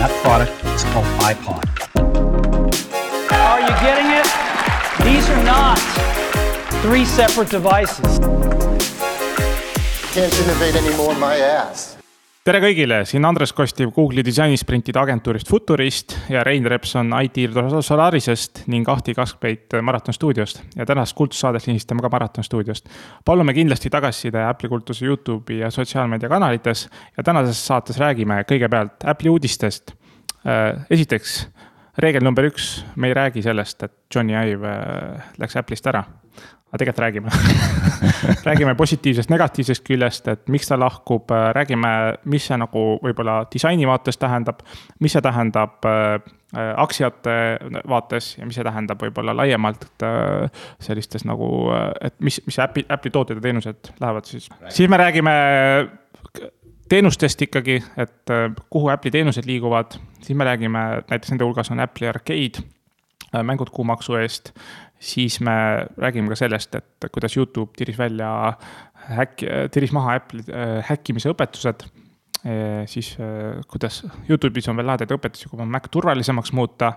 and that product is called iPod. Are you getting it? These are not three separate devices. Can't innovate anymore my ass. Tere kõigile, siin Andres Kostiv Google'i disainisprintide agentuurist Futurist ja Rein Repson IT Solarisest ning Ahti Kaskpeit Maraton stuudiost. ja tänast kultussaadet lindistame ka Maraton stuudiost. palume kindlasti tagasiside Apple'i kultuse Youtube'i ja sotsiaalmeediakanalites ja tänases saates räägime kõigepealt Apple'i uudistest. esiteks, reegel number üks, me ei räägi sellest, et Johnny Ive läks Apple'ist ära aga tegelikult räägime räägime positiivsest, negatiivsest küljest, et miks ta lahkub, räägime, mis see nagu võib-olla disaini vaates tähendab. mis see tähendab äh, aktsiate vaates ja mis see tähendab võib-olla laiemalt äh, sellistes nagu, et mis, mis äpi, Apple'i tooted ja teenused lähevad siis. siis me räägime teenustest ikkagi, et äh, kuhu Apple'i teenused liiguvad, siis me räägime, näiteks nende hulgas on Apple'i Arcade mängud kuumaksu eest siis me räägime ka sellest, et kuidas Youtube tiris välja häkki, tiris maha Apple'i äh, häkkimise õpetused. siis äh, kuidas Youtube'is on veel lahedaid õpetusi, kui on Mac turvalisemaks muuta.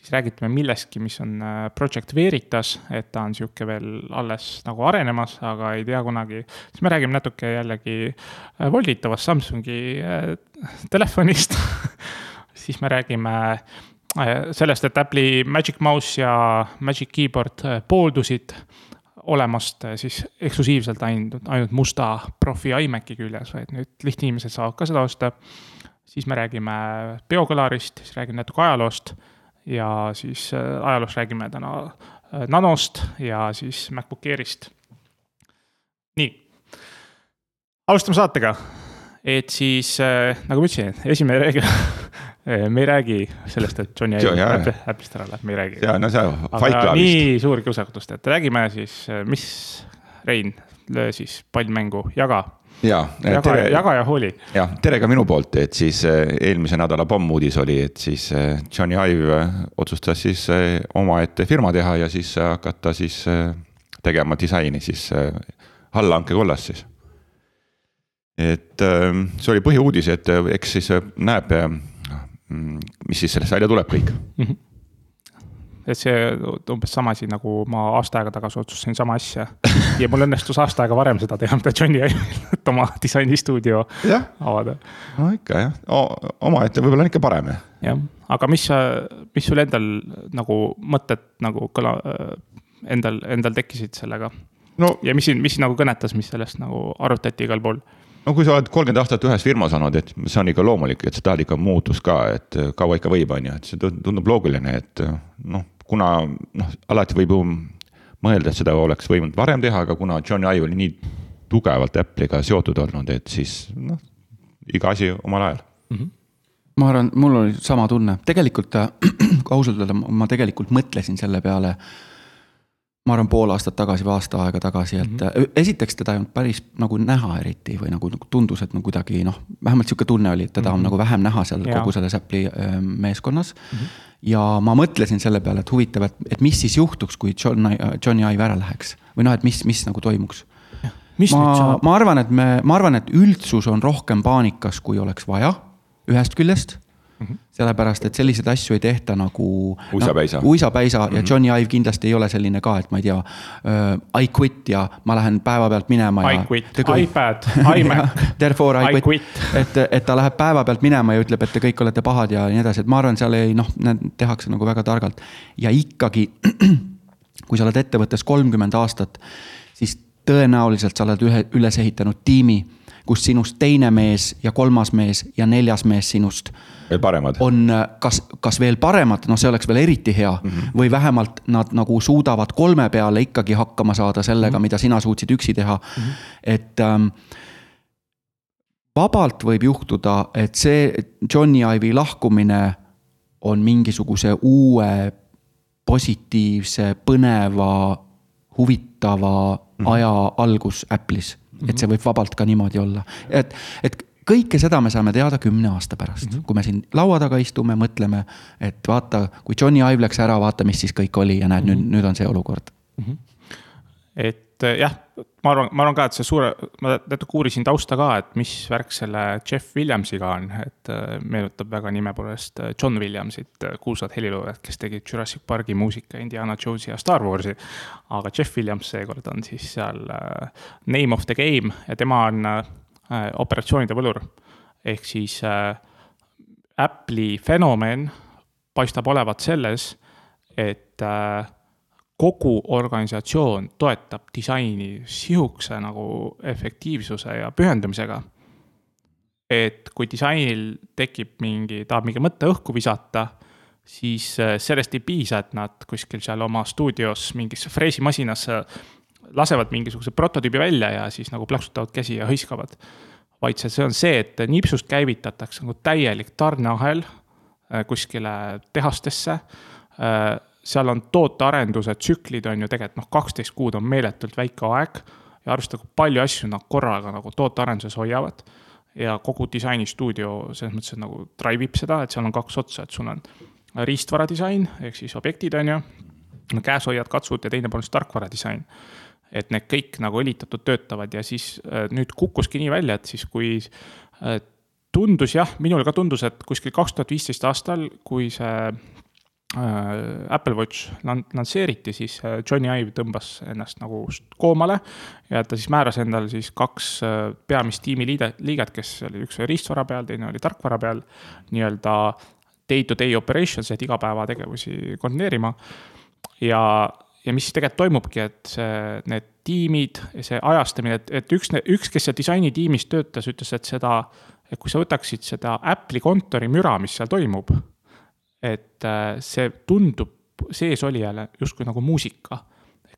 siis räägime millestki, mis on äh, Project Veritas, et ta on sihuke veel alles nagu arenemas, aga ei tea kunagi. siis me räägime natuke jällegi volditavast Samsungi telefonist siis me räägime Äh, sellest, et Apple'i Magic Mouse ja Magic Keyboard äh, pooldusid olemast äh, siis eksklusiivselt ainult, ainult musta profi iMaci küljes, vaid nüüd lihtinimesed saavad ka seda osta. siis me räägime biokõlarist, siis räägime natuke ajaloost ja siis ajaloost räägime täna Nanost ja siis MacBook Airist. nii, alustame saatega, et siis nagu ma ütlesin, esimene reegel me ei räägi sellest, et Johnny Ive Apple'ist ära läheb, me ei räägi. ja no see Fight Clubist. nii suur kiusatus, et räägime siis, mis, Rein, löö siis pall mängu, jaga. ja, jaga, tere, jaga ja hooli. jah, tere ka minu poolt, et siis eh, eelmise nädala pommuudis oli, et siis eh, Johnny Ive otsustas siis eh, omaette firma teha ja siis hakata siis tegema disaini siis allhanke kollas siis et see oli põhiuudis, et eks siis näeb mis siis sellest välja tuleb kõik mm. -hmm et see umbes sama asi, nagu ma aasta aega tagasi otsustasin sama asja. ja mul õnnestus aasta aega varem seda teha, mida Johnny et oma disainistuudio avada. no ikka jah, omaette võib-olla on ikka parem. jah, aga mis sa, mis sul endal nagu mõtted nagu kõla, endal, endal tekkisid sellega no.? ja mis sind, mis sind nagu kõnetas, mis sellest nagu arutati igal pool no kui sa oled kolmkümmend aastat ühes firmas olnud, et see on ikka loomulik, et sa tahad ikka muutust ka, et kaua ikka võib, on ju, et see tundub loogiline, et noh, kuna noh, alati võib ju mõelda, et seda oleks võinud varem teha, aga kuna John Ive oli nii tugevalt Apple'iga seotud olnud, et siis noh, iga asi omal ajal mm. -hmm ma arvan, mul oli sama tunne, tegelikult kui ausalt öelda, ma tegelikult mõtlesin selle peale äh, ma arvan, pool aastat tagasi või aasta aega tagasi, et mm -hmm. esiteks teda ei olnud päris nagu näha eriti või nagu, nagu tundus, et no kuidagi noh, vähemalt sihuke tunne oli, et teda mm -hmm. on mhm. nagu vähem näha seal ja. kogu selles Apple'i äh, meeskonnas mm. -hmm. ja ma mõtlesin selle peale, et huvitav, et, et mis siis juhtuks, kui John, Johnny Ive ära läheks või noh, et mis, mis nagu toimuks. ma, ma arvan, et me, ma arvan, et üldsus on rohkem paanikas, kui oleks vaja, ühest küljest. Sellepärast, et selliseid asju ei tehta nagu. uisapäisa no,. uisapäisa mm -hmm. ja mhm. Johnny Ive kindlasti ei ole selline ka, et ma ei tea uh,. I quit ja ma lähen päevapealt minema. I quit, iPad, iMac Therefore I, I quit, quit., et, et ta läheb päevapealt minema ja ütleb, et te kõik olete pahad ja nii edasi, et ma arvan, seal ei noh, need tehakse nagu väga targalt. ja ikkagi, kui sa oled ettevõttes kolmkümmend aastat, siis tõenäoliselt sa oled ühe, üles ehitanud tiimi kus sinust teine mees ja kolmas mees ja neljas mees sinust. veel paremad. on kas, kas veel paremad, noh, see oleks veel eriti hea mm. -hmm. või vähemalt nad nagu suudavad kolme peale ikkagi hakkama saada sellega mm, -hmm. mida sina suutsid üksi teha mm. -hmm. et ähm, vabalt võib juhtuda, et see Johnny Ive'i lahkumine on mingisuguse uue positiivse, põneva, huvitava mm -hmm. aja algus Apple'is et see võib vabalt ka niimoodi olla, et, et kõike seda me saame teada kümne aasta pärast mm, -hmm. kui me siin laua taga istume, mõtleme, et vaata, kui Johnny Ive läks ära, vaata, mis siis kõik oli ja näed mm, -hmm. nüüd, nüüd on see olukord mm. -hmm. et et äh, jah, ma arvan, ma arvan ka, et see suure, ma natuke uurisin tausta ka, et mis värk selle Jeff Williamsiga on, et äh, meenutab väga nime poolest äh, John Williamsit, kuulsat heliloojat, kes tegi Jurassic Parki muusika, Indiana Jonesi ja Star Warsi. aga Jeff Williams seekord on siis seal name of the game ja tema on operatsioonide võlur. ehk siis Apple'i fenomen paistab olevat selles, et äh, kogu organisatsioon toetab disaini sihukese nagu efektiivsuse ja pühendumisega. et kui disainil tekib mingi, tahab mingi mõtte õhku visata, siis äh, sellest ei piisa, et nad kuskil seal oma stuudios mingis freesimasinas lasevad mingisuguse prototüübi välja ja siis nagu plaksutavad käsi ja hõiskavad. vaid see, see on see, et nipsust käivitatakse nagu täielik tarneahel äh, kuskile tehastesse äh, seal on tootearenduse tsüklid on ju tegelikult noh, kaksteist kuud on meeletult väike aeg. ja arvestada, kui palju asju nad korraga nagu tootearenduses hoiavad. ja kogu disainistuudio selles mõttes, nagu drive ib seda, et seal on kaks otsa, et sul on riistvara disain ehk siis objektid on ju. käes hoiad, katsud ja teine pool on siis tarkvara disain et need kõik nagu õlitatult töötavad ja siis äh, nüüd kukkuski nii välja, et siis kui äh, tundus jah, minule ka tundus, et kuskil kaks tuhat viisteist aastal, kui see Apple Watch lansseeriti, siis äh, Johnny Ive tõmbas ennast nagu koomale ja ta siis määras endale siis kaks äh, peamist tiimi liidet, liiget, kes oli üks oli riistvara peal, teine oli tarkvara peal, nii-öelda day-to-day operations ehk igapäevategevusi koordineerima. ja, ja mis tegelikult toimubki, et see, need tiimid see ajastamine, et, et üks, üks, kes seal disainitiimis töötas, ütles, et seda, et kui sa võtaksid seda Apple'i kontori müra, mis seal toimub et äh, see tundub seesolijale justkui nagu muusika.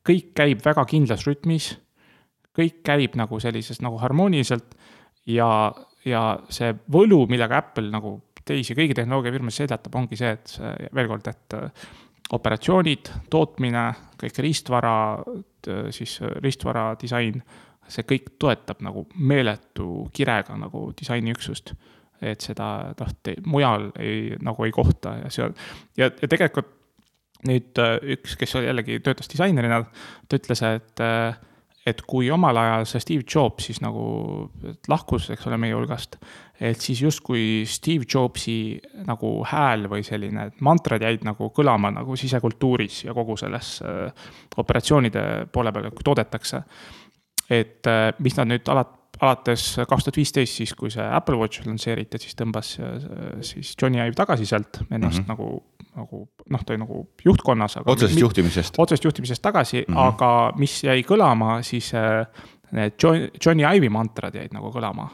kõik käib väga kindlas rütmis, kõik käib nagu sellises nagu harmooniliselt ja, ja see võlu, millega Apple nagu teisi kõigi tehnoloogiafirmasid seljatab, ongi see, et see, veel kord, et äh, operatsioonid, tootmine, kõik riistvara, siis riistvara disain, see kõik toetab nagu meeletu kirega nagu disainiüksust et seda noh, mujal ei, nagu ei kohta ja see on, ja, ja tegelikult nüüd äh, üks, kes jällegi töötas disainerina, ta ütles, et äh, et kui omal ajal see Steve Jobs siis nagu lahkus, eks ole, meie hulgast, et siis justkui Steve Jobsi nagu hääl või selline mantrad jäid nagu kõlama nagu sisekultuuris ja kogu selles äh, operatsioonide poole peal, kui toodetakse. et mis nad nüüd alati alates kaks tuhat viisteist, siis kui see Apple Watch lansseeriti, siis tõmbas äh, siis Johnny Ive tagasi sealt ennast mm -hmm. nagu, nagu noh, ta oli nagu juhtkonnas. otsesest juhtimisest. otsesest juhtimisest tagasi mm, -hmm. aga mis jäi kõlama, siis äh, need John, Johnny Ive'i mantrad jäid nagu kõlama.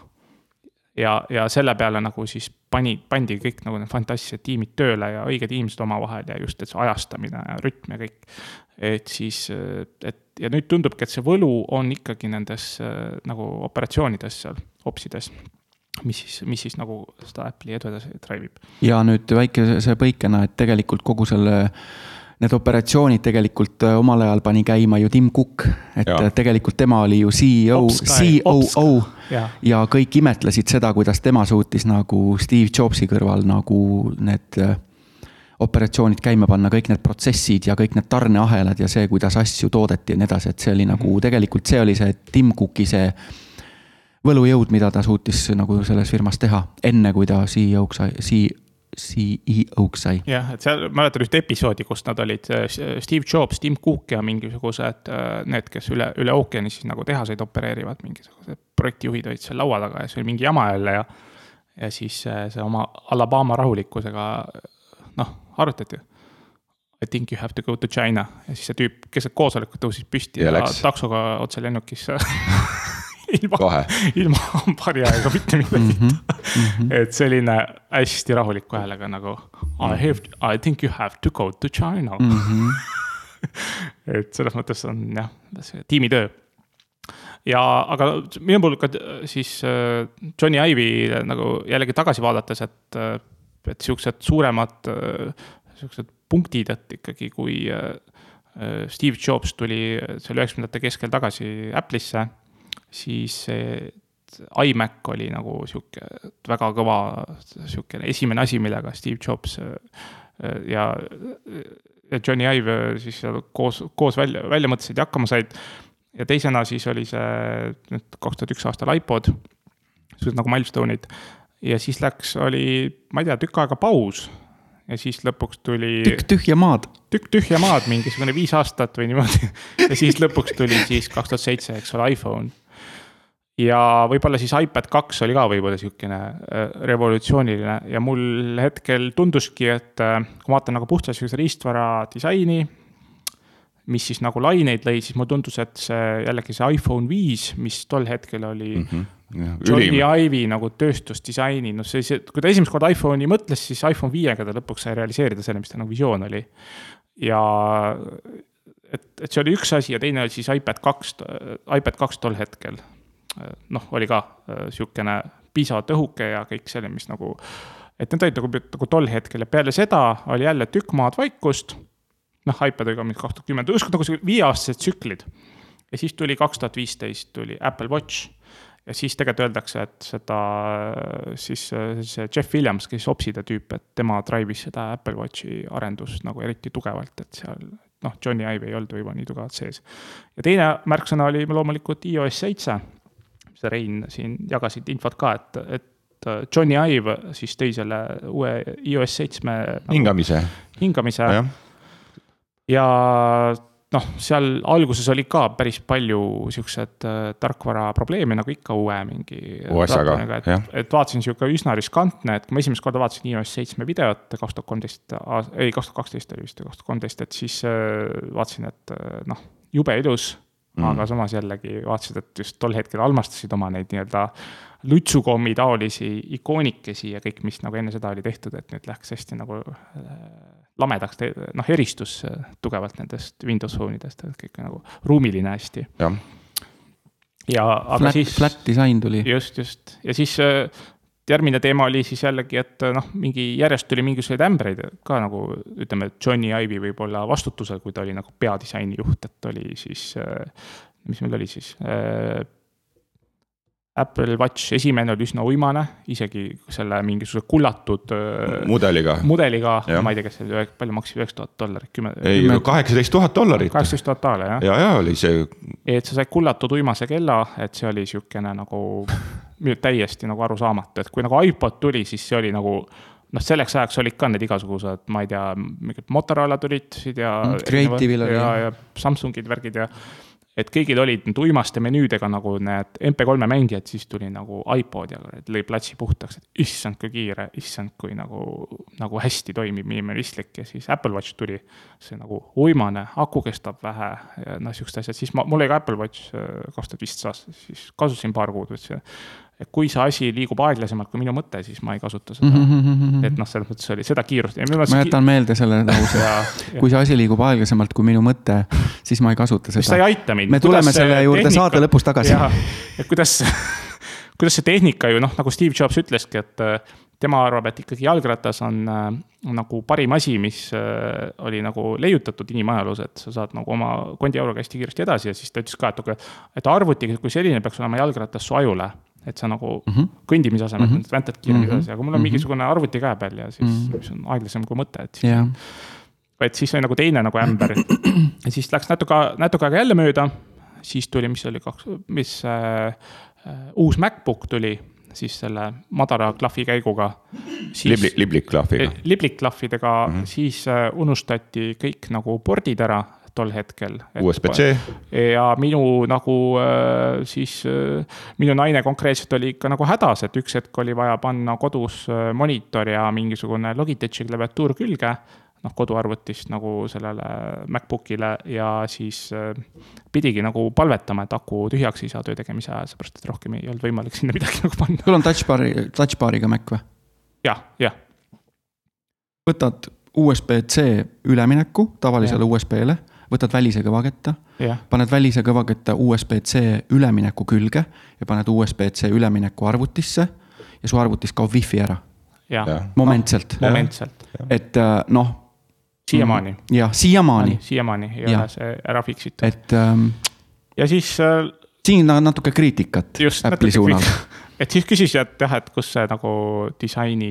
ja, ja selle peale nagu siis pani, pandi kõik nagu need fantastilised tiimid tööle ja õiged inimesed omavahel ja just, et see ajastamine ja rütm ja kõik. et siis, et ja nüüd tundubki, et see võlu on ikkagi nendes äh, nagu operatsioonides seal, opsides mis siis, mis siis nagu seda Apple'i edu edasi drive ib. ja nüüd väikese põikena, et tegelikult kogu selle, need operatsioonid tegelikult äh, omal ajal pani käima ju Tim Cook, et ja. tegelikult tema oli ju CEO, COO ja. ja kõik imetlesid seda, kuidas tema suutis nagu Steve Jobsi kõrval nagu need äh, operatsioonid käima panna, kõik need protsessid ja kõik need tarneahelad ja see, kuidas asju toodeti ja nii edasi, et see oli nagu mhm. tegelikult see oli see Tim Cooki see võlujõud, mida ta suutis nagu selles firmas teha, enne kui ta CEO-ks sai, CEO-ks sai. jah, et seal mäletan ühte episoodi, kus nad olid Steve Jobs, Tim Cook ja mingisugused need, kes üle, üle ookeani siis nagu tehaseid opereerivad, mingisugused projektijuhid olid seal laua taga ja see oli mingi jama jälle ja. ja siis see oma Alabama rahulikkusega noh arutati. I think you have to go to China ja siis see tüüp keset koosolekut tõusis püsti ja, ja taksoga otse lennukisse ilma, ilma hambharja ega mitte midagi mm. -hmm. et selline hästi rahuliku häälega nagu I have, I think you have to go to China mm. -hmm. et selles mõttes on jah, see tiimitöö ja, aga minu puhul ka siis äh, Johnny Ive'i nagu jällegi tagasi vaadates, et äh, et siuksed suuremad siuksed punktid, et ikkagi, kui Steve Jobs tuli seal üheksakümnendate keskel tagasi Apple'isse, siis iMac oli nagu sihuke väga kõva, sihukene esimene asi, millega Steve Jobs ja, ja Johnny Ive siis seal koos, koos välja, välja mõtlesid ja hakkama said. ja teisena siis oli see nüüd kaks tuhat üks aastal iPod, sellised nagu milstone'id. Ja siis läks, oli, ma ei tea, tükk aega paus ja siis lõpuks tuli. tükk tühja maad. tükk tühja maad, mingisugune viis aastat või niimoodi. ja siis lõpuks tuli siis kaks tuhat seitse, eks ole, iPhone. ja võib-olla siis iPad kaks oli ka võib-olla sihukene äh, revolutsiooniline ja mul hetkel tunduski, et äh, kui ma vaatan nagu puhtalt sihukese riistvara disaini mis siis nagu laineid lõi, siis mulle tundus, et see jällegi see iPhone viis, mis tol hetkel oli mm. -hmm. Johnny Ive'i nagu tööstusdisaini, noh, see, see, kui ta esimest korda iPhone'i mõtles, siis iPhone viiega ta lõpuks sai realiseerida selle, mis ta nagu visioon oli. ja et, et see oli üks asi ja teine oli siis iPad kaks, iPad kaks tol hetkel. noh, oli ka äh, sihukene piisavalt õhuke ja kõik selle, mis nagu, et need olid nagu, nagu tol hetkel ja peale seda oli jälle tükk maad vaikust noh, iPadiga mingi kaks tuhat kümme, justkui nagu viieaastased tsüklid. ja siis tuli kaks tuhat viisteist tuli Apple Watch ja siis tegelikult öeldakse, et seda siis see Jeff Williams, kes Opside tüüp, et tema drive'is seda Apple Watchi arendust nagu eriti tugevalt, et seal noh, Johnny Ive ei olnud võib-olla nii tugevalt sees. ja teine märksõna oli loomulikult iOS seitse, mis Rein siin jagasid infot ka, et, et Johnny Ive siis tõi selle uue iOS seitsme nagu, hingamise, hingamise. Ja noh, seal alguses oli ka päris palju siuksed äh, tarkvara probleeme, nagu ikka uue mingi. OS-aga, jah. et vaatasin sihuke üsna riskantne, et kui ma esimest korda vaatasin iOS seitsme videot kaks tuhat kolmteist, ei, kaks tuhat kaksteist oli vist, kaks tuhat kolmteist, et siis äh, vaatasin, et äh, noh, jube ilus mm.. aga samas jällegi vaatasid, et just tol hetkel armastasid oma neid nii-öelda lutsukommi taolisi ikoonikesi ja kõik, mis nagu enne seda oli tehtud, et nüüd läks hästi nagu lamedaks, noh, eristus äh, tugevalt nendest Windows Phone'idest, et kõik nagu ruumiline hästi. jah. ja aga flat, siis. Flat disain tuli. just, just ja siis äh, järgmine teema oli siis jällegi, et äh, noh, mingi järjest tuli mingisuguseid ämbreid ka nagu ütleme, Johnny Ive'i võib-olla vastutusel, kui ta oli nagu peadisaini juht, et oli siis, mis meil oli siis Apple Watch esimene oli üsna uimane, isegi selle mingisuguse kullatud mudeliga, mudeliga, ma ei tea, kas see palju maksis, üheksa tuhat dollarit, kümme. ei, kaheksateist tuhat dollarit. kaheksateist tuhat daale, jah. ja, ja oli see. et sa said kullatud uimase kella, et see oli sihukene nagu täiesti nagu arusaamatu, et kui nagu iPod tuli, siis see oli nagu noh, selleks ajaks olid ka need igasugused, ma ei tea, mingid Motorola tulid ja. Creative'il oli. ja, ja Samsungid, värgid ja et kõigil olid nüüd uimaste menüüdega nagu need MP3-e mängijad, siis tuli nagu iPod ja lõi platsi puhtaks, et issand, kui kiire, issand, kui nagu, nagu hästi toimib, minimalistlik. Ja siis Apple Watch tuli. see nagu uimane, aku kestab vähe ja noh, siuksed asjad, siis ma, mul oli ka Apple Watch äh, kaks tuhat viisteist aastal, siis kasutasin paar kuud, ütlesin et kui see asi liigub aeglasemalt kui minu mõte, siis ma ei kasuta seda mm. -hmm. et noh, selles mõttes oli seda kiirust. ma jätan meelde selle lause kui see asi liigub aeglasemalt kui minu mõte, siis ma ei kasuta seda. see ei aita mind. me tuleme selle juurde tehnika... saate lõpus tagasi. et kuidas, kuidas see tehnika ju noh, nagu Steve Jobs ütleski, et äh, tema arvab, et ikkagi jalgratas on äh, nagu parim asi, mis äh, oli nagu leiutatud inimajaloos, et sa saad nagu oma kondiauruga hästi kiiresti edasi ja siis ta ütles ka, et, et arvuti kui selline peaks olema jalgratas su ajule et sa nagu mm -hmm. kõndimise asemel mm -hmm. väntad kiiremini mm -hmm. edasi, aga mul on mhm. mingisugune arvuti käe peal ja siis mm, -hmm. mis on aeglasem kui mõte, et siis yeah.. et siis oli nagu teine nagu ämber. ja siis läks natuke, natuke aega jälle mööda, siis tuli, mis oli kaks, mis äh, äh, uus MacBook tuli siis selle madala klahvi käiguga. Liblik, liblikklahviga. liblikklahvidega mm, -hmm. siis äh, unustati kõik nagu pordid ära tol hetkel. USB-C. ja minu nagu äh, siis, äh, minu naine konkreetselt oli ikka nagu hädas, et üks hetk oli vaja panna kodus äh, monitor ja mingisugune Logitechi klaviatuur külge noh, koduarvutist nagu sellele MacBookile ja siis pidigi nagu palvetama, et aku tühjaks ei saa töö tegemise ajal, seepärast et rohkem ei olnud võimalik sinna midagi nagu panna. sul on touchbar'i, touchbar'iga Mac või ja,? jah, jah. võtad USB-C ülemineku tavalisele USB-le võtad välise kõvaketta yeah., paned välise kõvaketta USB-C ülemineku külge ja paned USB-C ülemineku arvutisse ja su arvutis kaob wifi ära. momentselt. momentselt. et äh, noh. siiamaani. jah, siiamaani. siiamaani ei ja. ole see ära fix itud. et ähm,. ja siis äh, siin on natuke kriitikat just Apple'i suunal. et siis küsisid, et jah, et kus see nagu disaini,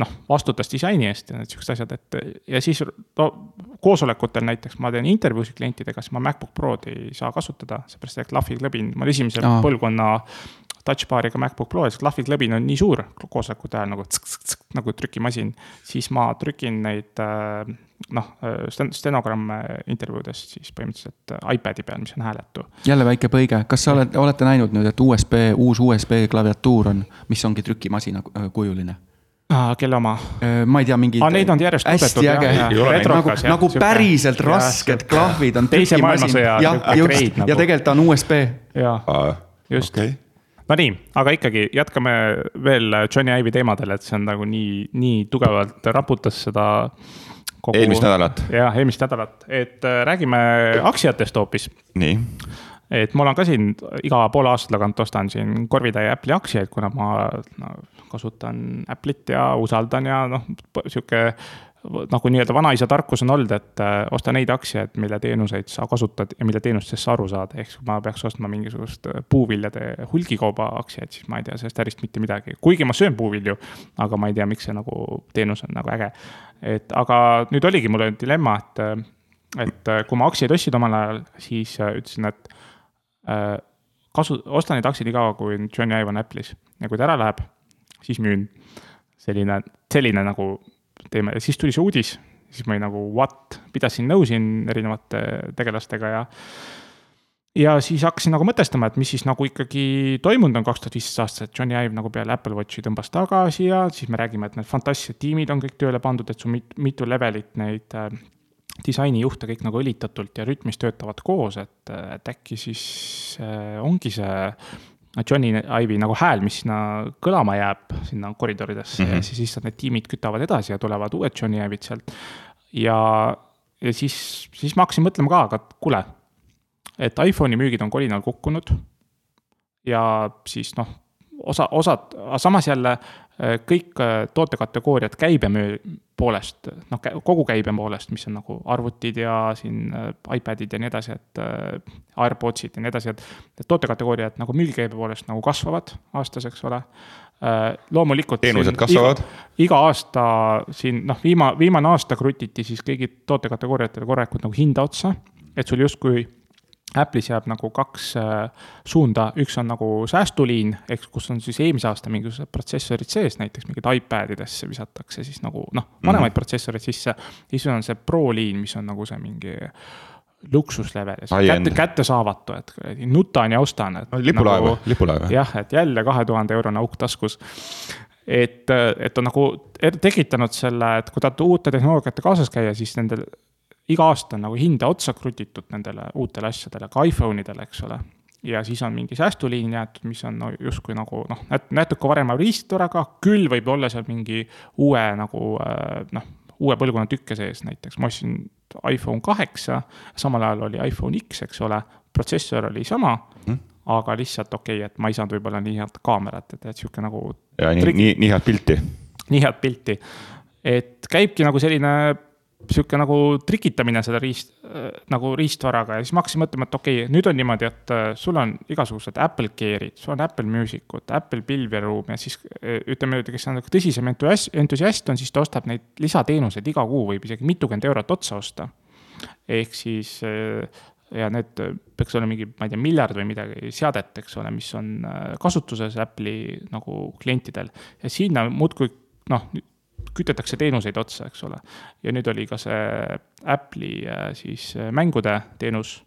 noh, vastutas disaini eest ja need siuksed asjad, et ja siis no koosolekutel näiteks ma teen intervjuusid klientidega, siis ma MacBook Prod ei saa kasutada, seepärast et klahviklõbin, ma olen esimese Aa. põlvkonna touchbar'iga MacBook Pro ja see klahviklõbin on nii suur koosolekute ajal nagu tsk-tsk-tsk, nagu trükimasin, siis ma trükin neid äh, noh, stenogramme intervjuudest siis põhimõtteliselt äh, iPad'i peal, mis on hääletu jälle väike põige, kas sa oled, olete näinud nüüd, et USB, uus USB klaviatuur on, mis ongi trükimasina äh, kujuline? ah,. kelle oma? ma ei tea, mingi. Aa, neid on järjest hästi äge nagu nagu päriselt jah, rasked klahvid on. Teise maailmasõja jah, just grade, nagu. ja tegelikult ta on USB. jaa, just okei, Nonii, aga ikkagi jätkame veel Johnny Ive'i teemadel, et see on nagu nii, nii tugevalt raputas seda kogu... eelmist nädalat, jah, eelmist nädalat, et äh, räägime aktsiatest hoopis. nii, et mul on ka siin iga poole aasta tagant ostan siin korvitäie Apple'i aktsiaid, kuna ma no, kasutan Apple'it ja usaldan ja noh, sihuke nagu nii-öelda vanaisa tarkus on olnud, et äh, osta neid aktsiaid, mille teenuseid sa kasutad ja mille teenustest sa aru saad, ehk siis kui ma peaks ostma mingisugust äh, puuviljade hulgikauba aktsiaid, siis ma ei tea sellest ärist mitte midagi, kuigi ma söön puuvilju, aga ma ei tea, miks see nagu teenus on nagu äge. et aga nüüd oligi mul oli dilemma, et, et äh, kui ma aktsiaid ostsin omal ajal, siis ütlesin, et äh, kasu, ostan neid aktsiaid igav, kui Johnny Ive on Apple'is ja kui ta ära läheb, siis müün. selline, selline nagu teeme. Siis tuli see uudis, siis ma olin nagu what, pidasin nõu siin erinevate tegelastega ja ja siis hakkasin nagu mõtestama, et mis siis nagu ikkagi toimunud on kaks tuhat viisteist aastal, et Johnny Ive nagu peale Apple Watchi tõmbas tagasi ja siis me räägime, et need fantastilised tiimid on kõik tööle pandud, et sul mit, mitu levelit neid äh, disainijuhte kõik nagu õlitatult ja rütmis töötavad koos, et, et äkki siis äh, ongi see Johnny Ive'i nagu hääl, mis sinna kõlama jääb sinna koridoridesse mm -hmm. ja siis lihtsalt need tiimid kütavad edasi ja tulevad uued Johnny Ive'id sealt. ja, ja siis, siis ma hakkasin mõtlema ka, aga kuule, et iPhone'i müügid on kolinal kukkunud. ja siis noh, osa, osad, aga samas jälle äh, kõik äh, tootekategooriad käibemüü poolest, noh, kogu käibe poolest, mis on nagu arvutid ja siin äh, iPadid ja nii edasi, et AirPodsid ja nii edasi, et et tootekategooriad nagu müügikäibe poolest nagu kasvavad aastas, eks ole. loomulikult. Teenused kasvavad. iga aasta siin noh, viima-, viimane aasta krutiti siis kõigi tootekategooriatele korralikult nagu hinda otsa, et sul justkui Apple'is jääb nagu kaks äh, suunda, üks on nagu säästuliin, ehk kus on siis eelmise aasta mingisugused protsessorid sees, näiteks mingid iPadidesse visatakse siis nagu noh, vanemaid mm -hmm. protsessoreid sisse. siis on see Pro liin, mis on nagu see mingi luksuslevel, High-end. kätte, kättesaamatu, et nutan ja ostan, et. lipulaev nagu..., lipulaev. jah, et jälle kahe tuhande eurone auk taskus. et, et on nagu er- tekitanud selle, et kui tahate uute tehnoloogiate kaasas käia, siis nendel iga aasta on nagu hinda otsa krutitud nendele uutele asjadele, ka iPhone idele, eks ole. ja siis on mingi säästuliin jäetud, mis on no, justkui nagu noh, natuke varema riistvaraga, küll võib olla seal mingi uue nagu äh, noh, uue põlvkonna tükke sees näiteks, ma ostsin iPhone kaheksa, samal ajal oli iPhone X, eks ole, protsessor oli sama mm., aga lihtsalt okei okay,, et ma ei saanud võib-olla nii head kaamerat, et, et sihuke nagu ja nii, nii, nii head pilti. nii head pilti. et käibki nagu selline sihuke nagu trikitamine selle riist nagu riistvaraga ja siis ma hakkasin mõtlema, et okei okay,, nüüd on niimoodi, et äh, sul on igasugused Apple Care'id, sul on Apple Music ut, Apple pilveruum ja siis äh, ütleme, kes on nagu tõsisem entusiast, on, siis ta ostab neid lisateenuseid iga kuu, võib isegi mitukümmend eurot otsa osta. ehk siis äh, ja need peaks olema mingi, ma ei tea, miljard või midagi seadet, eks ole, mis on kasutuses Apple'i nagu klientidel ja sinna muudkui noh, kütetakse teenuseid otsa, eks ole. ja nüüd oli ka see Apple'i äh, siis äh, mängude teenus,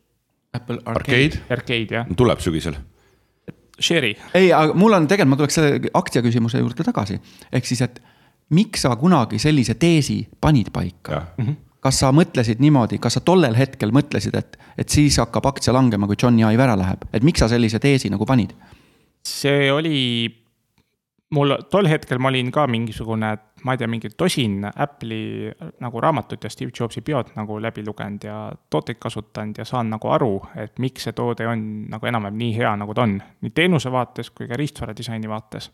Apple Arcade. Arcade jah, tuleb sügisel. Sherry. ei, aga mul on tegelikult, ma tuleks selle aktsia küsimuse juurde tagasi. ehk siis, et miks sa kunagi sellise teesi panid paika? jah, kas sa mõtlesid niimoodi, kas sa tollel hetkel mõtlesid, et, et siis hakkab aktsia langema, kui Johnny Ive ära läheb, et miks sa sellise teesi nagu panid? see oli, mul tol hetkel ma olin ka mingisugune, ma ei tea, mingi tosin Apple'i nagu raamatut ja Steve Jobsi biod nagu läbi lugenud ja tooteid kasutanud ja saan nagu aru, et miks see toode on nagu enam-vähem nii hea, nagu ta on. nii teenuse vaates kui ka riistvara disaini vaates.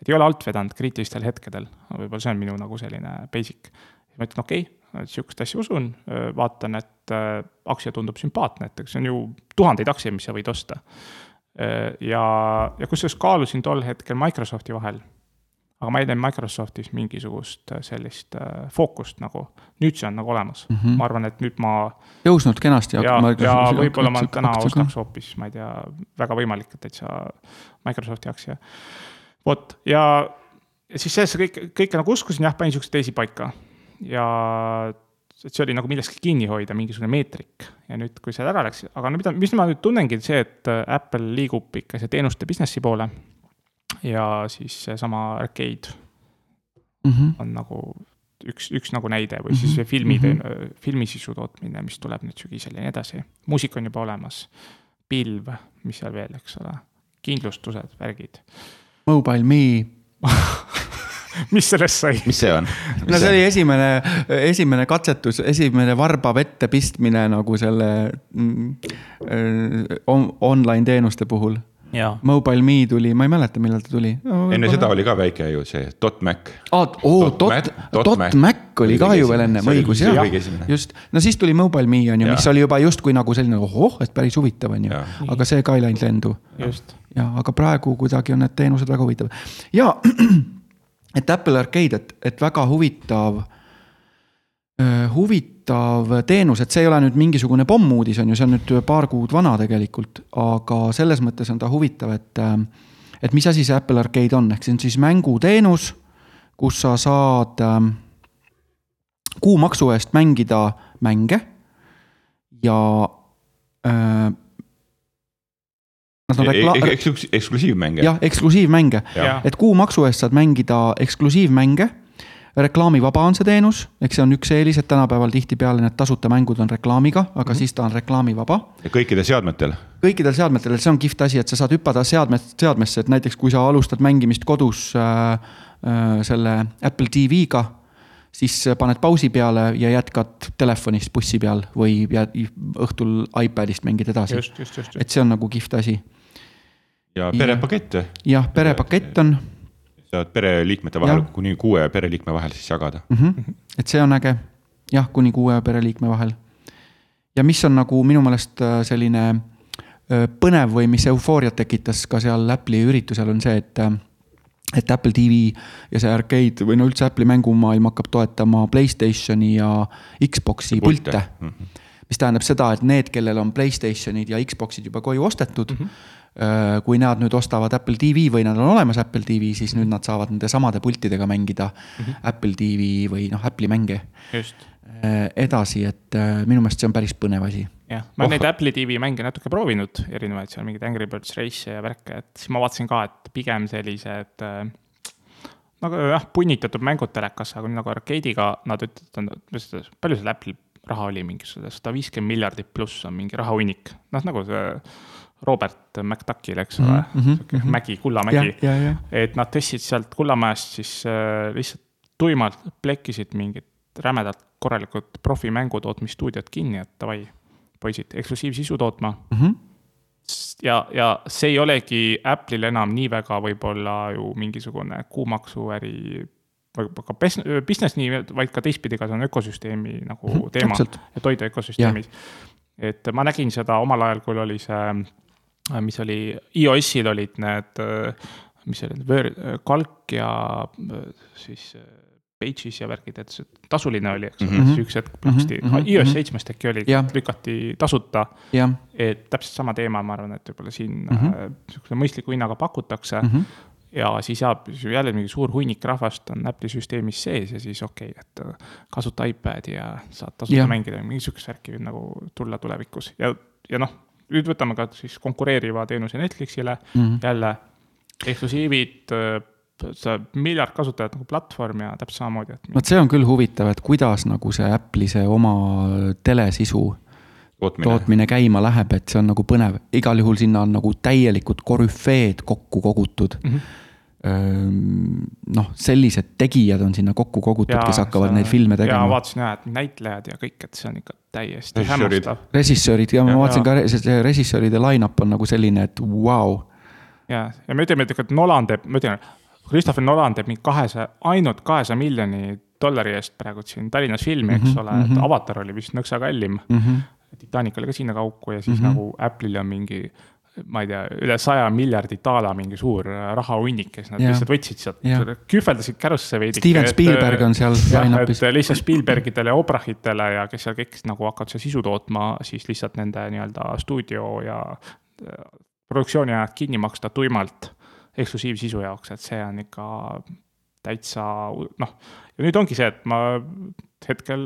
et ei ole alt vedanud kriitilistel hetkedel, võib-olla see on minu nagu selline basic. ma ütlen, okei okay,, sihukest asja usun, vaatan, et äh, aktsia tundub sümpaatne, et eks see on ju tuhandeid aktsiaid, mis sa võid osta ja, ja kusjuures kaalusin tol hetkel Microsofti vahel. aga ma ei näinud Microsoftis mingisugust sellist äh, fookust nagu, nüüd see on nagu olemas mm, -hmm. ma arvan, et nüüd ma. tõusnud kenasti. ja, ja võib-olla ma täna ostaks hoopis, ma ei tea, väga võimalik, et täitsa Microsofti aktsia. vot ja, ja siis sellesse kõik, kõike nagu uskusin, jah, panin siukseid teisi paika ja et see oli nagu millestki kinni hoida, mingisugune meetrik. ja nüüd, kui see ära läks, aga no mida, mis ma nüüd tunnengi, see, et äh, Apple liigub ikka see teenuste business'i poole. ja siis seesama arcade mm -hmm. on nagu üks, üks nagu näide või siis see filmi mm, -hmm. filmisisu tootmine, mis tuleb nüüd sügisel ja nii edasi. muusika on juba olemas, pilv, mis seal veel, eks ole, kindlustused, värgid. Mobile Me mis sellest sai? mis see on? no see oli esimene, esimene katsetus, esimene varba vette pistmine nagu selle mm, on, online teenuste puhul. Mobile Me tuli, ma ei mäleta, millal ta tuli no,. enne kohe... seda oli ka väike ju see Mac. aa, oo, dot, dot Mac oli ka ju veel ennem, õigus jah, just. no siis tuli Mobile Me on ju, mis oli juba justkui nagu selline ohoh, et päris huvitav on ju, aga see ka ei läinud lendu. ja, aga praegu kuidagi on need teenused väga huvitavad ja et Apple Arcade, et, et väga huvitav äh,, huvitav teenus, et see ei ole nüüd mingisugune pommuudis, on ju, see on nüüd paar kuud vana tegelikult, aga selles mõttes on ta huvitav, et äh, et mis asi see Apple Arcade on, ehk see on siis mänguteenus, kus sa saad äh, kuumaksu eest mängida mänge ja äh, Nad on rekla-. Eks, eksklusiivmänge. jah, eksklusiivmänge ja., et kuumaksu eest saad mängida eksklusiivmänge reklaamivaba on see teenus, eks see on üks eelis, et tänapäeval tihtipeale need tasuta mängud on reklaamiga, aga mm -hmm. siis ta on reklaamivaba. ja kõikidel seadmetel? kõikidel seadmetel, et see on kihvt asi, et sa saad hüppada seadmest seadmesse, et näiteks kui sa alustad mängimist kodus äh, äh, selle Apple TV-ga, siis paned pausi peale ja jätkad telefonist bussi peal või õhtul iPadist mängid edasi. et see on nagu kihvt asi ja perepakett või? jah, perepakett on. saad pereliikmete vahel, kuni kuue pereliikme vahel siis jagada mm. -hmm. et see on äge, jah, kuni kuue pereliikme vahel. ja mis on nagu minu meelest äh, selline äh, põnev või mis eufooriat tekitas ka seal Apple'i üritusel, on see, et äh, et Apple TV ja see arcade või no üldse Apple'i mängumaailm hakkab toetama Playstationi ja Xbox'i pilte, pilte.. Mm -hmm. mis tähendab seda, et need, kellel on Playstationid ja Xbox'id juba koju ostetud mm, -hmm kui nad nüüd ostavad Apple TV või nad on olemas Apple TV, siis nüüd nad saavad nende samade pultidega mängida mm -hmm. Apple TV või noh, Apple'i mänge. Äh, edasi, et äh, minu meelest see on päris põnev asi. jah, ma olen oh. neid Apple'i TV mänge natuke proovinud, erinevaid seal mingeid Angry Birds Race'e ja värke, et siis ma vaatasin ka, et pigem sellised nagu jah, punnitatud mängud telekas, aga nagu arcade'iga nad ütlevad, palju seal Apple'il raha oli, mingisugune sada viiskümmend miljardit pluss on mingi rahahunnik, noh nagu see Robert McDuckil, eks ole mm, -hmm, mm -hmm. mägi, kullamägi. et nad tõstsid sealt kullamajast siis äh, lihtsalt tuimalt plekkisid mingid rämedalt korralikud profimängu tootmisstuudiod kinni, et davai, poisid, eksklusiivsisu tootma mm. -hmm. ja, ja see ei olegi Apple'il enam nii väga võib-olla ju mingisugune kuumaksuäri ka business nii, vaid ka teistpidi, ka see on ökosüsteemi nagu -hmm, teema, et hoida ökosüsteemis. et ma nägin seda omal ajal, kui oli see mis oli, iOS-il olid need, äh, mis olid, kalk ja äh, siis Pages ja värgid, et see tasuline oli, eks ole mm -hmm., siis üks hetk plaksti mm -hmm., iOS seitsmest äkki oli, lükati tasuta. et täpselt sama teema, ma arvan, et võib-olla siin mm -hmm. sihukese mõistliku hinnaga pakutakse mm. -hmm ja siis jääb jälle mingi suur hunnik rahvast on Apple'i süsteemis sees ja siis okei okay,, et kasuta iPad'i ja saad tasuta mängida, mingi sihukest värki võib nagu tulla tulevikus ja, ja noh, nüüd võtame ka siis konkureeriva teenuse Netflixile mm, -hmm. jälle eksklusiivid, äh, see miljard kasutajat nagu platvorm ja täpselt samamoodi, et. vot see on küll huvitav, et kuidas nagu see Apple'i see oma telesisu tootmine. tootmine käima läheb, et see on nagu põnev, igal juhul sinna on nagu täielikud korüfeed kokku kogutud mm. -hmm noh, sellised tegijad on sinna kokku kogutud, kes hakkavad see, neid filme tegema. vaatasin jah, et näitlejad ja kõik, et see on ikka täiesti hämmastav. režissöörid ja ma vaatasin ka, see režissööride line-up on nagu selline, et vau wow.. ja, ja me ütleme, et Nolan teeb, ma ütlen, Christopher Nolan teeb mingi kahesaja, ainult kahesaja miljoni dollari eest praegu siin Tallinnas filmi, eks mm -hmm, ole mm, -hmm. et. Avatar oli vist nõksa kallim mm. -hmm. Titanic oli ka sinna kauku ja siis mm -hmm. nagu Apple'il on mingi ma ei tea, üle saja miljardi daala mingi suur rahahunnik, kes nad Jah. lihtsalt võtsid sealt, kühveldasid kärusse veidi. Steven Spielberg on seal line-up'is. et lihtsalt Spielbergidele ja Obrachitele ja kes seal kõik nagu hakkavad seal sisu tootma, siis lihtsalt nende nii-öelda stuudio ja äh, produktsiooni ajad kinni maksta tuimalt eksklusiivsisu jaoks, et see on ikka täitsa noh, ja nüüd ongi see, et ma hetkel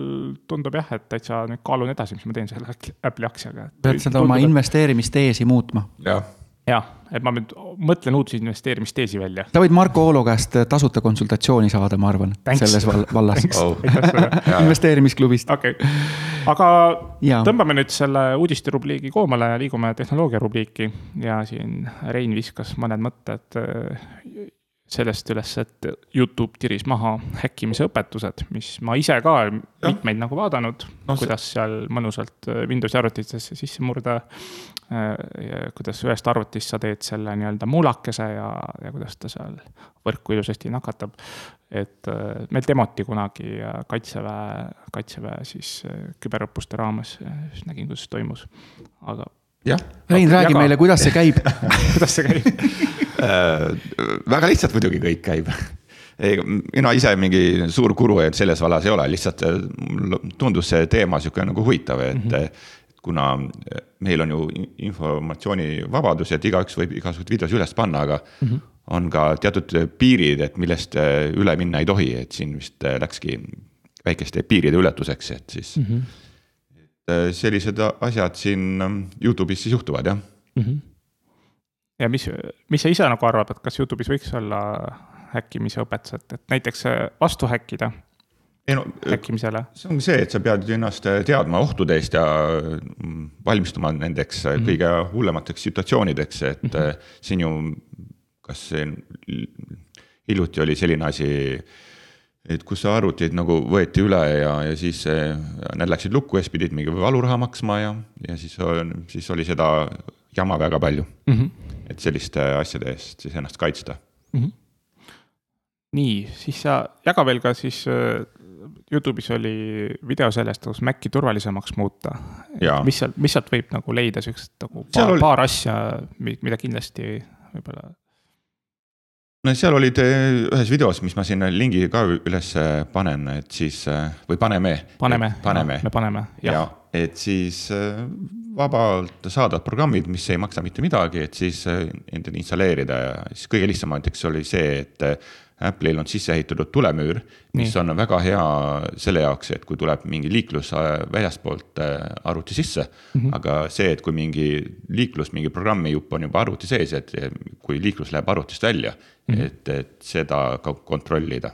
tundub jah, et täitsa nüüd kaalun edasi, mis ma teen selle Apple'i aktsiaga. pead seda oma investeerimisteesi muutma. jah, jah, et ma nüüd mõtlen uudse investeerimisteesi välja. sa võid Marko Oolo käest tasuta konsultatsiooni saada, ma arvan, Thanks. selles val- vallas. oh. investeerimisklubist. okei okay., aga Jaa. tõmbame nüüd selle uudisterubriigi koomale ja liigume tehnoloogiarubriiki ja siin Rein viskas mõned mõtted äh, sellest üles, et Youtube tiris maha häkkimise õpetused, mis ma ise ka mitmeid nagu vaadanud No no,, see- kuidas seal mõnusalt äh, Windowsi arvutitesse sisse murda. kuidas ühest arvutist sa teed selle nii-öelda muulakese ja, ja kuidas ta seal võrku ilusasti nakatab. et äh, meil demoti kunagi äh, kaitseväe, kaitseväe siis äh, küberõppuste raames, siis nägin, kuidas see toimus, aga jah Rein, räägi Jaga. meile, kuidas see käib. kuidas see käib? äh,. väga lihtsalt muidugi kõik käib. ei, mina ise mingi suur guru, et selles vallas ei ole, lihtsalt äh, mulle tundus see teema sihuke nagu huvitav, et mm. -hmm. kuna meil on ju informatsioonivabadus, et igaüks võib igasuguseid videosid üles panna, aga mm. -hmm on ka teatud piirid, et millest äh, üle minna ei tohi, et siin vist äh, läkski väikeste piiride ületuseks, et siis mm. -hmm. sellised asjad siin ähm, Youtube'is siis juhtuvad jah ja mis, mis sa ise nagu arvad, et kas Youtube'is võiks olla häkkimise õpetused, et näiteks äh, vastu häkkida ei no häkkimisele? see ongi see, et sa pead ennast teadma ohtudest ja mm, valmistuma nendeks mm -hmm. kõige hullemateks situatsioonideks, et mm -hmm. siin ju, kas see hiljuti oli selline asi, et kus arvutid nagu võeti üle ja, ja siis need läksid lukku ja siis pidid mingi valuraha maksma ja, ja siis, siis oli seda jama väga palju mm. -hmm. et selliste asjade eest siis ennast kaitsta nii, siis sa jaga veel ka siis äh, Youtube'is oli video sellest, kuidas Maci turvalisemaks muuta. Mis seal, mis sealt võib nagu leida siukest nagu paar, oli- paar asja, mida kindlasti võib-olla. No seal olid ühes videos, mis ma sinna lingi ka üles panen, et siis või paneme. paneme, paneme. Me paneme, ja jah, et siis äh, vabalt saadavad programmid, mis ei maksa mitte midagi, et siis äh, endale installeerida ja siis kõige lihtsam näiteks oli see, et äh, Apple'il on sisse ehitatud tulemüür, mis Nii. on väga hea selle jaoks, et kui tuleb mingi liiklus äh, väljaspoolt äh, arvuti sisse mm. -hmm. aga see, et kui mingi liiklus, mingi programmijupp on juba arvuti sees, et kui liiklus läheb arvutist välja mm, -hmm. et, et seda ka kontrollida.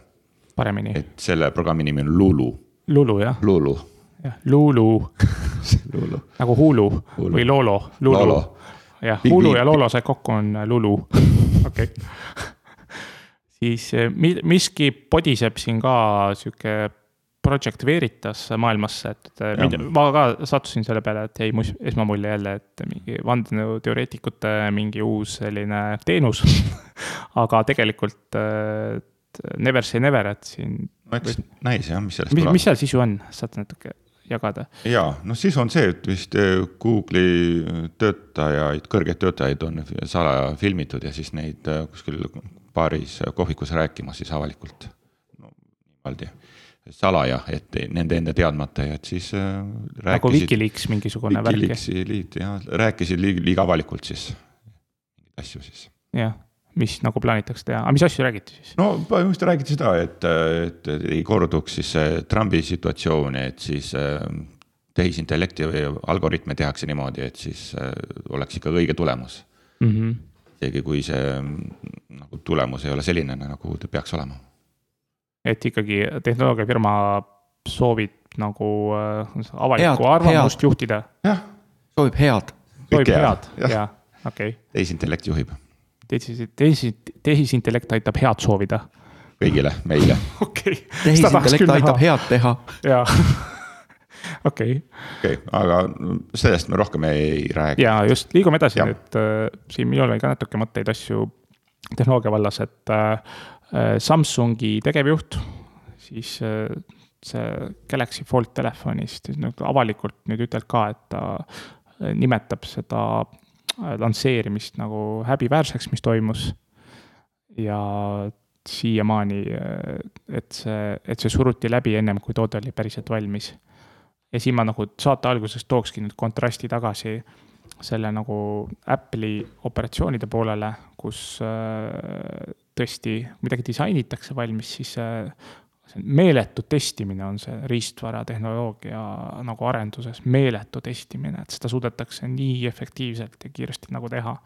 paremini. et selle programmi nimi on Lulu, Lulu jah, Lulu, jah, Lulu Lulu. nagu Hulu, Hulu. või Lolo, Lulu jah, Hulu ja Lolo said kokku, on Lulu, okei. Siis eh, mi- miski podiseb siin ka sihuke Project Veritas maailmasse, et eh, mind- ma ka sattusin selle peale, et jäi esmamulje jälle, et mingi vandenõuteoreetikute mingi uus selline teenus. aga tegelikult eh, never say never, et siin, no eks näis jah, mis sellest mis, tuleb mis. seal sisu on, saad natuke jagada? jaa, noh siis on see, et vist Google'i töötajaid, kõrgeid töötajaid on salaja filmitud ja siis neid kuskil baaris kohvikus rääkimas siis avalikult. no niimoodi salaja, et nende enda teadmata ja et siis äh, nagu. Wikileaks mingisugune värk, Wikileaksi liit jah, rääkisid liiga, liiga avalikult siis, asju siis jah, mis nagu plaanitakse teha, aga mis asju räägiti siis? no põhimõtteliselt räägiti seda, et, et ei korduks siis see Trumpi situatsioon, et siis äh, tehisintellekti või algoritme tehakse niimoodi, et siis äh, oleks ikka õige tulemus. Mm -hmm. Isegi kui see nagu tulemus ei ole selline, nagu ta peaks olema. et ikkagi tehnoloogiafirma soovib nagu äh, avalikku Head- arvamust head. juhtida, jah, soovib head. soovib head jah. jaa, okei okay.. tehisintellekt juhib tehis, tehis, tehisintellekt aitab head soovida. kõigile meile. okei. tehisintellekt aitab head teha. jaa, okei, okei aga sellest me rohkem ei räägi. ja just liigume edasi Jah. nüüd äh, siin minul oli ka natuke mõtteid asju tehnoloogia vallas, et äh, äh, Samsungi tegevjuht, siis äh, see Galaxy Fold telefonist nagu avalikult nüüd ütleb ka, et ta äh, nimetab seda lansseerimist nagu häbiväärseks, mis toimus. ja siiamaani, et see, et see suruti läbi ennem, kui toode oli päriselt valmis. Ja siin ma nagu saate alguses tookski nüüd kontrasti tagasi selle nagu Apple'i operatsioonide poolele, kus äh, tõesti midagi disainitakse valmis, siis äh, see meeletu testimine on see riistvara tehnoloogia nagu arenduses, meeletu testimine, et seda suudetakse nii efektiivselt ja kiiresti nagu teha.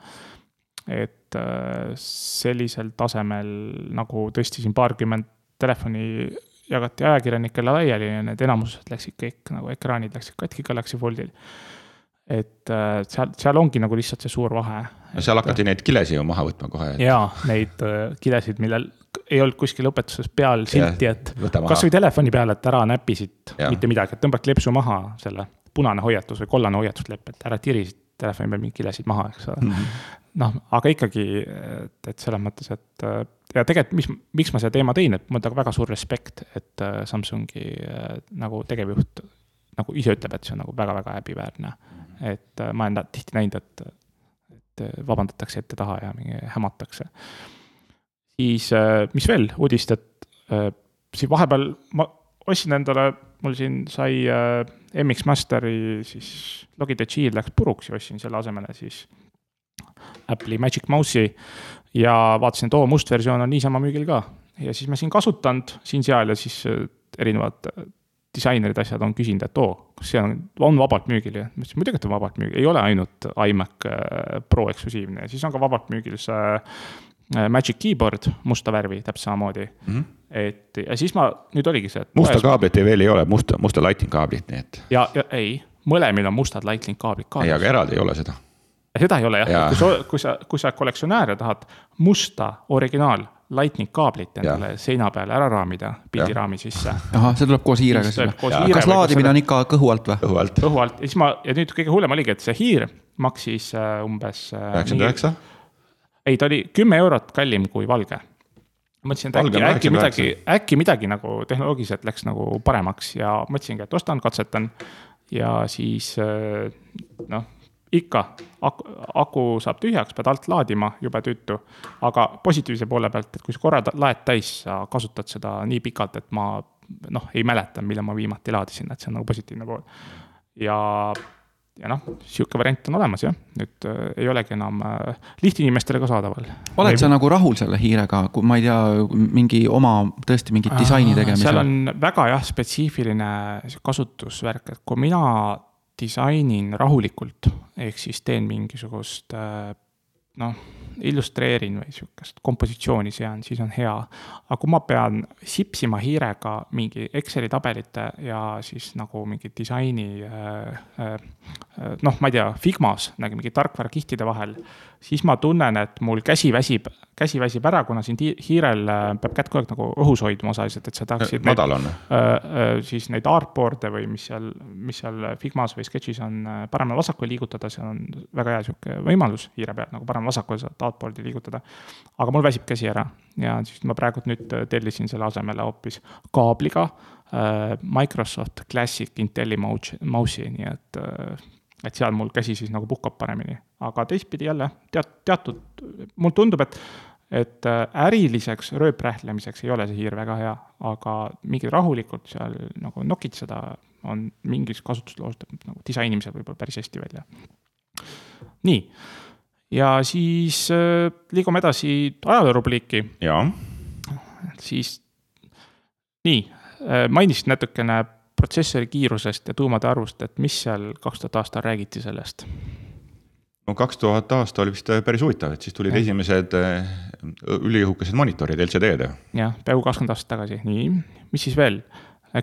et äh, sellisel tasemel nagu tõesti siin paarkümmend telefoni jagati ajakirjanikele laiali ja need enamused läksid kõik nagu ekraanid läksid katki Galaxy Foldil et äh, seal, seal ongi nagu lihtsalt see suur vahe. no seal hakati neid kilesi ju maha võtma kohe et.... jaa, neid äh, kilesid, millel ei olnud kuskil õpetuses peal silti, et kasvõi telefoni peal, et ära näpi siit mitte midagi, et tõmbad kleepsu maha, selle punane hoiatus või kollane hoiatuslepp, et ära tiri telefoni peal mingeid kilesid maha, eks ole mm -hmm. Noh, aga ikkagi, et, et selles mõttes, et ja tegelikult, mis, miks ma selle teema tõin, et mul on väga suur respekt, et äh, Samsungi nagu tegevjuht nagu ise ütleb, et see on nagu väga-väga häbiväärne mm et äh, ma olen tihti näinud, et, et vabandatakse ette-taha ja mingi hämatakse. siis, äh, mis veel uudist, et äh, siin vahepeal ma ostsin endale, mul siin sai MX Masteri siis Logitech Shield läks puruks ja ostsin selle asemele siis Apple'i Magic Mouse'i ja vaatasin, et oo, must versioon on niisama müügil ka. ja siis ma siin kasutanud siin-seal ja siis erinevad disainerid, asjad on küsinud, et oo, kas see on, on vabalt müügil ja ma ütlesin muidugi, et on vabalt müügil, ei ole ainult iMac äh, Pro eksklusiivne ja siis on ka vabalt müügil see äh, Magic Keyboard musta värvi täpselt samamoodi mm. -hmm. et ja siis ma, nüüd oligi see. musta kaablit veel ei ole, musta, musta lightning kaablit, nii et. ja, ja ei, mõlemil on mustad lightning kaablid ka. ei, aga eraldi ei ole seda. Seda ei ole jah ja., kui sa, kui sa, kui sa kollektsionäär ja tahad musta originaal lightning kaablit endale ja. seina peale ära raamida pildiraami sisse. ahah, see tuleb koos hiirega siis või? kas laadimine on ikka kõhu alt või? kõhu alt. kõhu alt ja siis ma, ja nüüd kõige hullem oligi, et see hiir maksis äh, umbes. Äh, üheksakümmend üheksa? ei, ta oli kümme eurot kallim kui valge. mõtlesin, et äkki, äkki midagi, äkki midagi nagu tehnoloogiliselt läks nagu paremaks ja mõtlesingi, et ostan, katsetan. ja siis äh, noh ikka, aku, aku saab tühjaks, pead alt laadima, jube tüütu. aga positiivse poole pealt, et kui sa korra laed täis, sa kasutad seda nii pikalt, et ma noh, ei mäleta, millal ma viimati laadisin, et see on nagu positiivne pool. ja, ja noh, sihuke variant on olemas jah, nüüd äh, ei olegi enam äh, lihtinimestele ka saadaval. oled sa nagu rahul selle hiirega, kui ma ei tea, mingi oma tõesti mingit disaini tegemisel? seal on väga jah, spetsiifiline kasutusvärk, et kui mina disainin rahulikult, ehk siis teen mingisugust äh, noh, illustreerin või sihukest kompositsiooni sean, siis on hea. aga kui ma pean sipsima hiirega mingi Exceli tabelite ja siis nagu mingi disaini äh, äh, noh, ma ei tea, Figmas nagu mingi tarkvarakihtide vahel, siis ma tunnen, et mul käsi väsib, käsi väsib ära, kuna siin hiirel peab kätt kogu aeg nagu õhus hoidma osaliselt, et sa tahaksid. madal on. siis neid artboard'e või mis seal, mis seal Figmas või Sketch'is on paremale-vasakule liigutada, see on väga hea sihuke võimalus hiire peal nagu paremale-vasakule saad artboard'i liigutada. aga mul väsib käsi ära ja siis ma praegult nüüd tellisin selle asemele hoopis kaabliga Microsoft Classic Intelli mouse'i, nii et et seal mul käsi siis nagu puhkab paremini, aga teistpidi jälle teat-, teatud, mulle tundub, et et äh, äriliseks rööprähklemiseks ei ole see hiir väga hea, aga mingi rahulikult seal nagu nokitseda on mingis kasutusloos nagu disainimisel võib-olla päris hästi välja. nii, ja siis äh, liigume edasi ajaloorubriiki. jaa. siis, nii äh,, mainisid natukene protsessori kiirusest ja tuumade arvust, et mis seal kaks tuhat aastal räägiti sellest? no kaks tuhat aasta oli vist päris huvitav, et siis tulid ja. esimesed äh, üliõhukesed monitorid, LCD-d. jah, peaaegu kakskümmend aastat tagasi, nii, mis siis veel?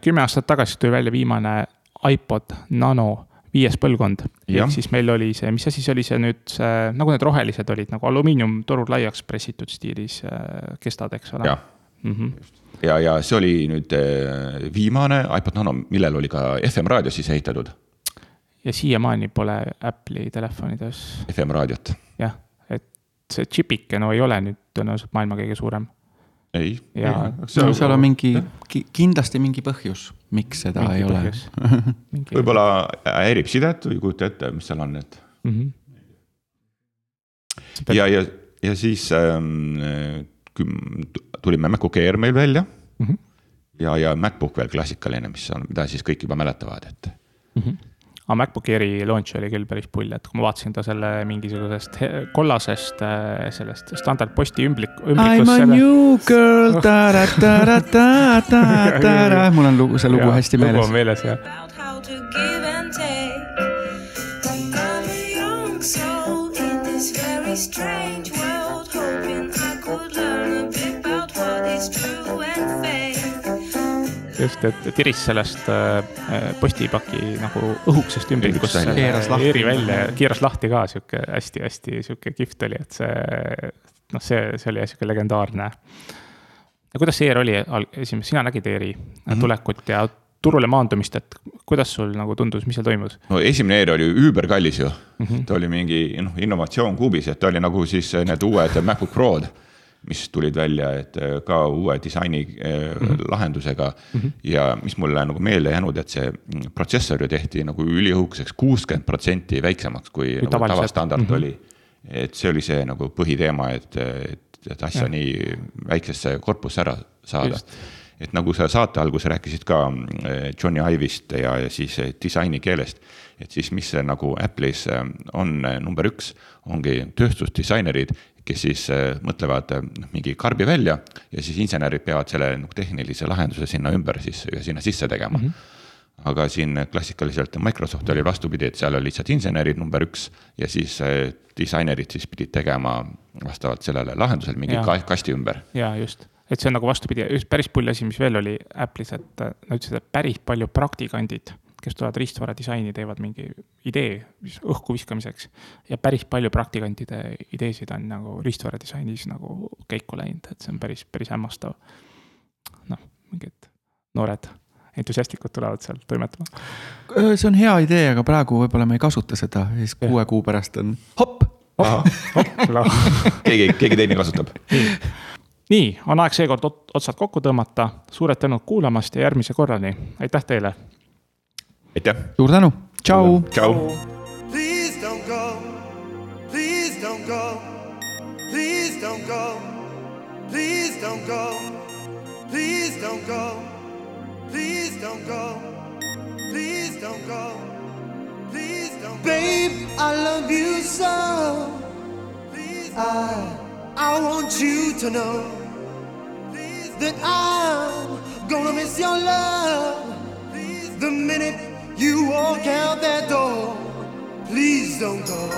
kümme aastat tagasi tuli välja viimane iPod Nano viies põlvkond. ehk siis meil oli see, mis asi see oli, see nüüd see, nagu need rohelised olid nagu alumiiniumtorud laiaks pressitud stiilis äh, kestad, eks ole. Mm -hmm ja, ja see oli nüüd eh, viimane iPod Nano, millel oli ka FM raadio sisse ehitatud. ja siiamaani pole Apple'i telefonides. FM raadiot. jah, et see džipike no ei ole nüüd tõenäoliselt maailma kõige suurem. Ei. No, seal on mingi, kindlasti mingi põhjus, miks seda mingi ei põhjus. ole võib-olla häirib sidet või ei kujuta ette, mis seal on, et mm. -hmm ja, ja, ja siis ähm, tulime MacBook Air meil välja mm. -hmm. ja, ja MacBook veel klassikaline, mis on, mida siis kõik juba mäletavad, et aga MacBook Airi launch oli küll päris pull, et kui ma vaatasin ta selle mingisugusest kollasest äh, sellest standardposti ümblik, I m a selle. new girl, ta-ra-ta-ra-ta-ta-ta-ra, mul on lugu, see lugu hästi lugu meeles on. meeles jah. about just, et tiris sellest äh, postipaki nagu õhukesest ümbrikust välja. Keeras lahti. Airi välja ja keeras lahti ka sihuke hästi-hästi sihuke kihvt oli, et see noh, see, see oli sihuke legendaarne. ja kuidas see Air oli esimene, sina nägid Airi mm -hmm. tulekut ja turule maandumist, et kuidas sul nagu tundus, mis seal toimus? no esimene Air oli üüberkallis ju mm. -hmm. ta oli mingi noh, innovatsioon kuubis, et ta oli nagu siis need uued MacBook Prod, mis tulid välja, et äh, ka uue disaini mm -hmm. lahendusega mm. -hmm. ja mis mulle nagu meelde jäänud, et see mm, protsessor ju tehti nagu üliõhukeseks, kuuskümmend protsenti väiksemaks, kui nagu tavaliselt. tavastandard mm. -hmm. oli. et see oli see nagu põhiteema, et, et, et asja ja. nii väiksesse korpusse ära saada Just. et nagu sa saate alguses rääkisid ka mm, Johnny Ive'ist ja, ja siis eh, disaini keelest, et siis mis see nagu Apple'is on number üks, ongi tööstusdisainerid, kes siis eh, mõtlevad eh, noh, mingi karbi välja ja siis insenerid peavad selle nagu tehnilise lahenduse sinna ümber siis ja sinna sisse tegema mm. -hmm aga siin klassikaliselt Microsoft oli vastupidi, et seal oli lihtsalt insenerid number üks ja siis eh, disainerid siis pidid tegema vastavalt sellele lahendusele mingi ka kasti ümber. ja just, et see on nagu vastupidi, üks päris pull asi, mis veel oli Apple'is, et nad ütlesid, et päris palju praktikandid, kes tulevad riistvara disaini, teevad mingi idee mis õhku viskamiseks. ja päris palju praktikantide ideesid on nagu riistvara disainis nagu käiku läinud, et see on päris, päris hämmastav. noh, mingid noored entusiastlikud tulevad seal toimetama. see on hea idee, aga praegu võib-olla me ei kasuta seda ja siis kuue kuu pärast on hopp. keegi, keegi teine kasutab. nii, on aeg seekord ot- otsad kokku tõmmata, suured tänud kuulamast ja järgmise korrani, aitäh teile aitäh. suur tänu, tšau. tšau. Please don't go. Please don't go. Please don't go. Please don't go. Please don't go. Please don't go. Please don't go. Please don't Babe, I love you so. Please I, I want you to know that I'm gonna miss your love the minute you walk out that door. Please don't go.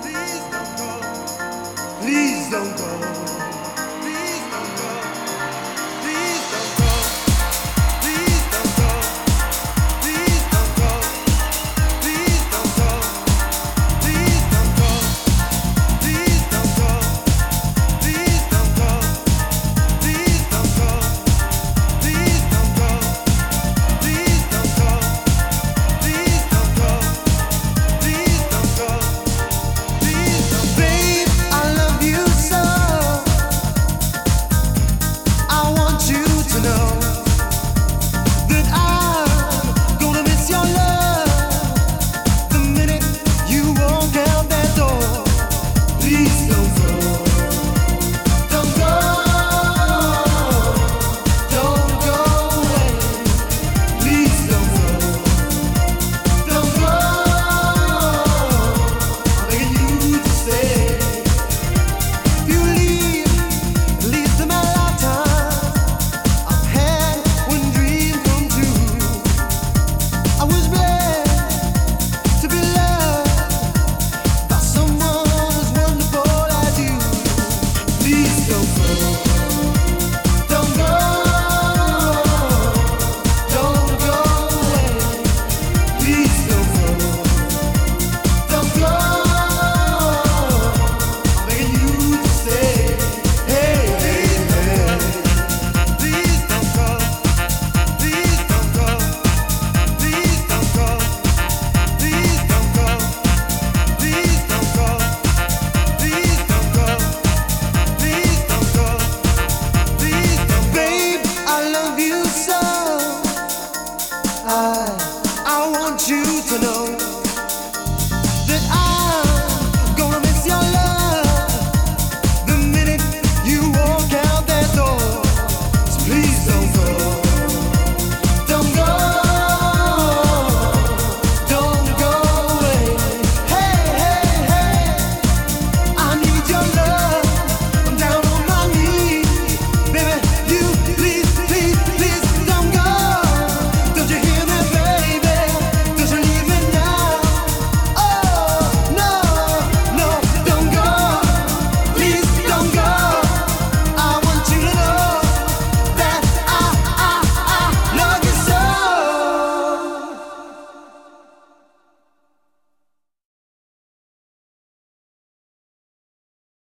Please don't go. Please don't go.